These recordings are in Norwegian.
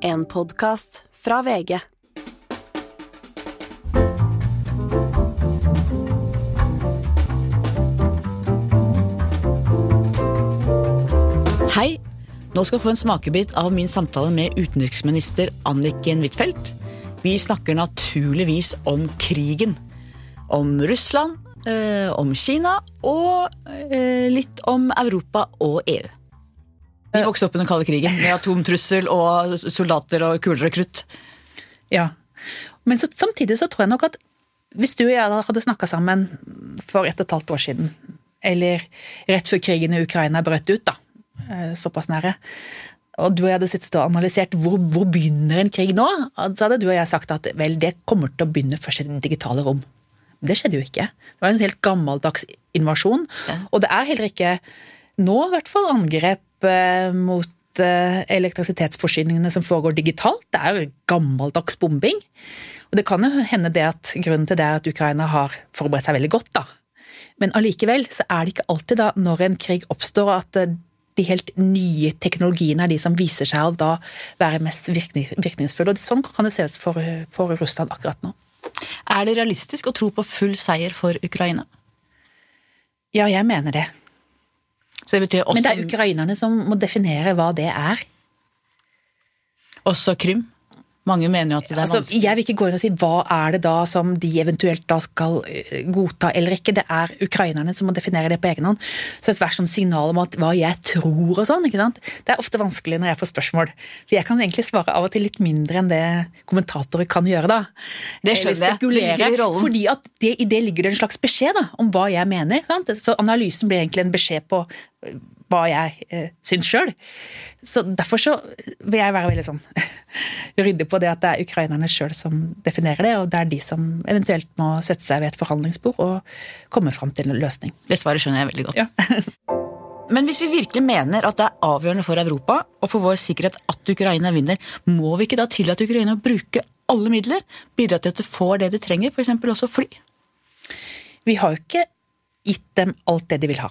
En podkast fra VG. Hei! Nå skal du få en smakebit av min samtale med utenriksminister Anniken Huitfeldt. Vi snakker naturligvis om krigen. Om Russland, eh, om Kina og eh, litt om Europa og EU. Vi vokste opp under den kalde krigen med atomtrussel og soldater og kuler og krutt. Ja. Men så, samtidig så tror jeg nok at hvis du og jeg hadde snakka sammen for et og et halvt år siden, eller rett før krigen i Ukraina brøt ut, da, eh, såpass nære, og du og jeg hadde sittet og analysert hvor, hvor begynner en krig nå, så hadde du og jeg sagt at vel, det kommer til å begynne først i det digitale rom. Det skjedde jo ikke. Det var en helt gammeldags invasjon. Ja. Og det er heller ikke nå, i hvert fall, angrep eh, mot eh, elektrisitetsforsyningene som foregår digitalt. Det er jo gammeldags bombing. Og det kan jo hende det at grunnen til det er at Ukraina har forberedt seg veldig godt, da. Men allikevel så er det ikke alltid da, når en krig oppstår, at eh, de helt nye teknologiene er de som viser seg å da være mest virkning, virkningsfulle. Og sånn kan det se ut for, for Russland akkurat nå. Er det realistisk å tro på full seier for Ukraina? Ja, jeg mener det. Så det også, Men det er ukrainerne som må definere hva det er. også Krim? Mange mener jo at det er Altså, vanskelig. jeg vil ikke gå inn og si hva er det da som de eventuelt da skal eh, godta eller ikke. Det er ukrainerne som må definere det på egen hånd. Så et hvert sånn signal om at hva jeg tror og sånn, ikke sant. Det er ofte vanskelig når jeg får spørsmål. For jeg kan egentlig svare av og til litt mindre enn det kommentatorer kan gjøre, da. Det skjønner jeg. Fordi at det, i det ligger det en slags beskjed da, om hva jeg mener. Sant? Så analysen blir egentlig en beskjed på hva jeg eh, syns sjøl. Så derfor så vil jeg være veldig sånn ryddig på det at det er ukrainerne sjøl som definerer det, og det er de som eventuelt må sette seg ved et forhandlingsbord og komme fram til en løsning. Det svaret skjønner jeg veldig godt. Ja. Men hvis vi virkelig mener at det er avgjørende for Europa og for vår sikkerhet at Ukraina vinner, må vi ikke da tillate Ukraina å bruke alle midler? Bidra til at de får det de trenger, f.eks. også fly? Vi har jo ikke gitt dem alt det de vil ha.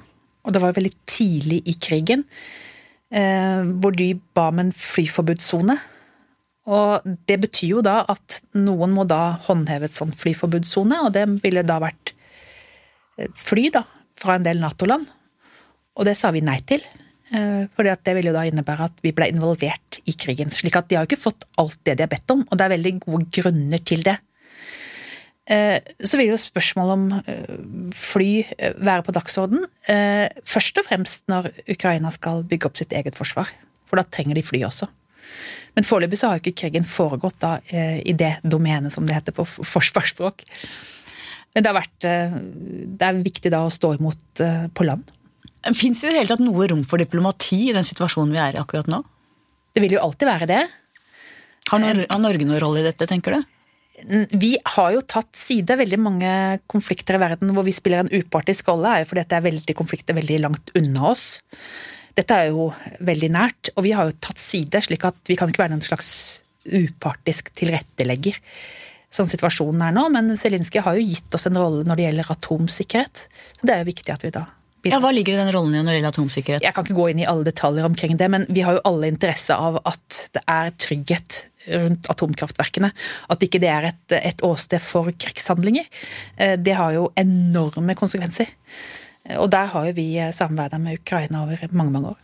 Og det var veldig tidlig i krigen eh, hvor de ba om en flyforbudssone. Og det betyr jo da at noen må da håndheve et sånn flyforbudssone, og det ville da vært eh, fly da, fra en del Nato-land. Og det sa vi nei til. eh, fordi det ville jo da innebære at vi ble involvert i krigen. slik at de har jo ikke fått alt det de har bedt om, og det er veldig gode grunner til det. Eh, Så vil jo spørsmålet om eh, fly eh, være på dagsorden. Først og fremst når Ukraina skal bygge opp sitt eget forsvar. For da trenger de fly også. Men foreløpig så har jo ikke krigen foregått da i det domenet, som det heter på forsvarsspråk. Men det har vært Det er viktig da å stå imot på land. Fins det i det hele tatt noe rom for diplomati i den situasjonen vi er i akkurat nå? Det vil jo alltid være det. Har Norge noen rolle i dette, tenker du? Vi har jo tatt side. Veldig mange konflikter i verden hvor vi spiller en upartisk rolle, er jo fordi det er veldig konflikter veldig langt unna oss. Dette er jo veldig nært, og vi har jo tatt side, slik at vi kan ikke være noen slags upartisk tilrettelegger. Sånn situasjonen er nå, men Zelinskyj har jo gitt oss en rolle når det gjelder atomsikkerhet. Så det er jo viktig at vi da Ja, Hva ligger i den rollen når det gjelder atomsikkerhet? Jeg kan ikke gå inn i alle detaljer omkring det, men vi har jo alle interesse av at det er trygghet rundt atomkraftverkene. At ikke det er et, et åsted for krigshandlinger. Eh, Det har jo enorme konsekvenser. Eh, Og der har jo vi samarbeida med Ukraina over mange, mange år.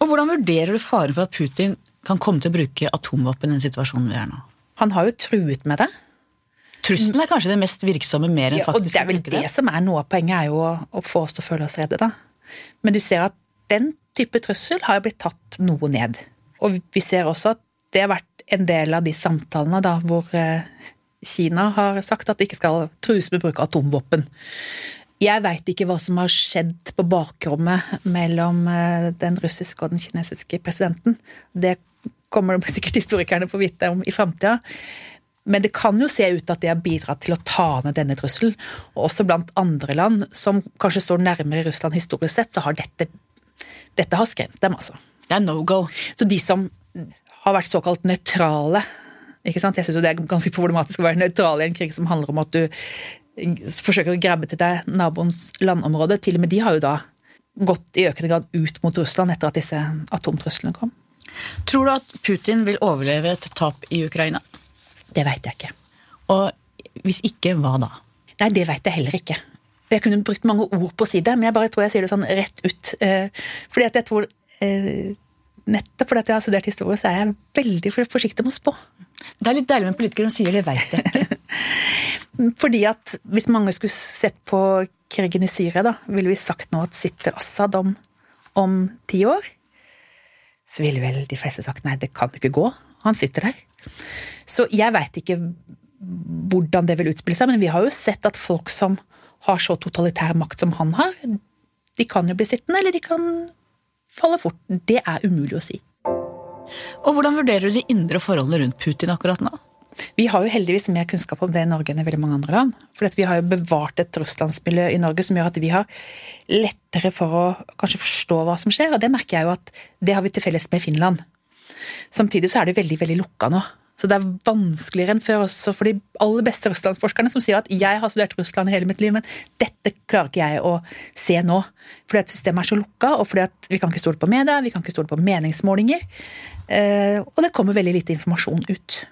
Og hvordan vurderer du faren for at Putin kan komme til å bruke atomvåpen i den situasjonen vi er nå? Han har jo truet med det. Trusselen er kanskje det mest virksomme mer enn Ja, og faktisk det er å vel bruke det som er noe av poenget, er jo å, å få oss til å føle oss redde, da. Men du ser at den type trussel har blitt tatt noe ned. Og vi ser også at det har vært en del av de samtalene da, hvor eh, Kina har sagt at det ikke skal trues med bruk av atomvåpen. Jeg veit ikke hva som har skjedd på bakrommet mellom eh, den russiske og den kinesiske presidenten. Det kommer sikkert historikerne få vite om i framtida. Men det kan jo se ut til at det har bidratt til å ta ned denne trusselen. Og også blant andre land som kanskje står nærmere Russland historisk sett, så har dette, dette har skremt dem, altså. Det er no go. Så de som har vært såkalt nøytrale ikke sant? Jeg syns det er ganske problematisk å være nøytral i en krig som handler om at du forsøker å grabbe til deg naboens landområde. Til og med de har jo da gått i økende grad ut mot Russland etter at disse atomtruslene kom. Tror du at Putin vil overleve et tap i Ukraina? Det veit jeg ikke. Og hvis ikke, hva da? Nei, det veit jeg heller ikke. Jeg kunne brukt mange ord på å si det, men jeg bare tror jeg sier det sånn rett ut. Eh, fordi at jeg tror eh, Nettopp fordi jeg har studert historie, så er jeg veldig forsiktig med å spå. Det er litt deilig med politikere som sier det veit jeg ikke. fordi at hvis mange skulle sett på krigen i Syria, da, ville vi sagt nå at sitter Assad om, om ti år? Så ville vel de fleste sagt nei, det kan ikke gå. Han sitter der. Så jeg veit ikke hvordan det vil utspille seg, men vi har jo sett at folk som har så totalitær makt som han har, de kan jo bli sittende, eller de kan falle fort. Det er umulig å si. Og hvordan vurderer du de indre forholdene rundt Putin akkurat nå? Vi har jo heldigvis mer kunnskap om det i Norge enn i veldig mange andre land. For vi har jo bevart et russlandsmiljø i Norge som gjør at vi har lettere for å kanskje forstå hva som skjer, og det merker jeg jo at det har vi til felles med Finland. Samtidig så er det veldig, veldig lukka nå. Så det er vanskeligere enn før også for de aller beste russlandsforskerne som sier at jeg har studert Russland i hele mitt liv, men dette klarer ikke jeg å se nå. Fordi at systemet er så lukka, og fordi at vi kan ikke stole på media, vi kan ikke stole på meningsmålinger. Eh, og det kommer veldig lite informasjon ut.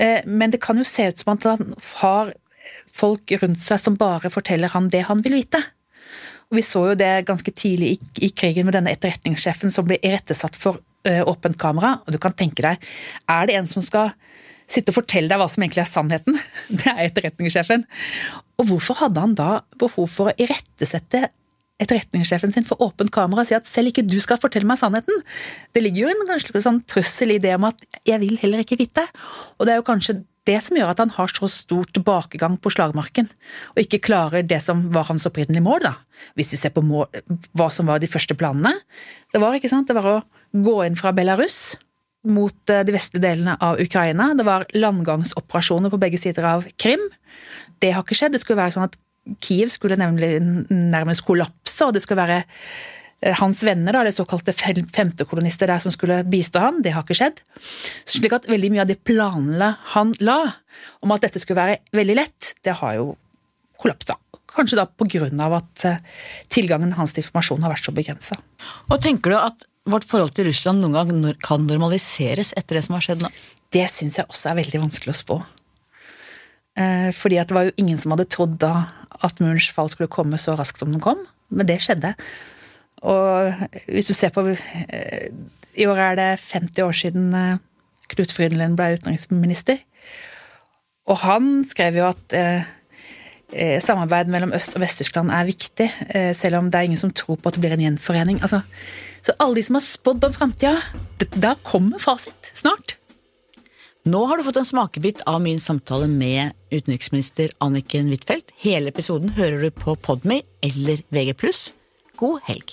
Eh, men det kan jo se ut som at han har folk rundt seg som bare forteller han det han vil vite. Og Vi så jo det ganske tidlig i, krigen med denne etterretningssjefen som ble irettesatt for åpent kamera, og du kan tenke deg Er det en som skal sitte og fortelle deg hva som egentlig er sannheten? Det er etterretningssjefen. Og hvorfor hadde han da behov for å irettesette etterretningssjefen sin for åpent kamera og si at selv ikke du skal fortelle meg sannheten? Det ligger jo en kanskje sånn trussel i det om at jeg vil heller ikke vite. Og det er jo kanskje det som gjør at han har så stor tilbakegang på slagmarken, og ikke klarer det som var hans opprinnelige mål, da. Hvis du ser på mål, hva som var de første planene. Det var, det var å gå inn fra Belarus mot eh, de vestlige delene av Ukraina. Det var landgangsoperasjoner på begge sider av Krim. Det har ikke skjedd. Det skulle være sånn at Kiev skulle nemlig nærmest kollapse, og det skulle være hans venner, da, eller såkalte femtekolonister der som skulle bistå han, det har ikke skjedd. Slik at veldig mye av de planene han la om at dette skulle være veldig lett, det har jo kollapsa. Kanskje da av at eh, tilgangen hans til informasjon har vært så begrensa. Og tenker du at vårt forhold til Russland noen gang kan normaliseres etter det som har skjedd nå? Det syns jeg også er veldig vanskelig å spå. Eh, fordi at det var jo ingen som hadde trodd da at murens fall skulle komme så raskt som den kom, men det skjedde. Og hvis du ser på eh, I år er det 50 år siden eh, Knut Frydenlund ble utenriksminister. Og han skrev jo at Eh, samarbeid mellom Øst- og Vest-Tyskland er viktig, selv om det er ingen som tror på at det blir en gjenforening. Altså, så alle de som har spådd om framtida, da kommer fasit snart. Nå har du fått en smakebit av min samtale med utenriksminister Anniken Huitfeldt. Hele episoden hører du på Podme eller VG+. God helg.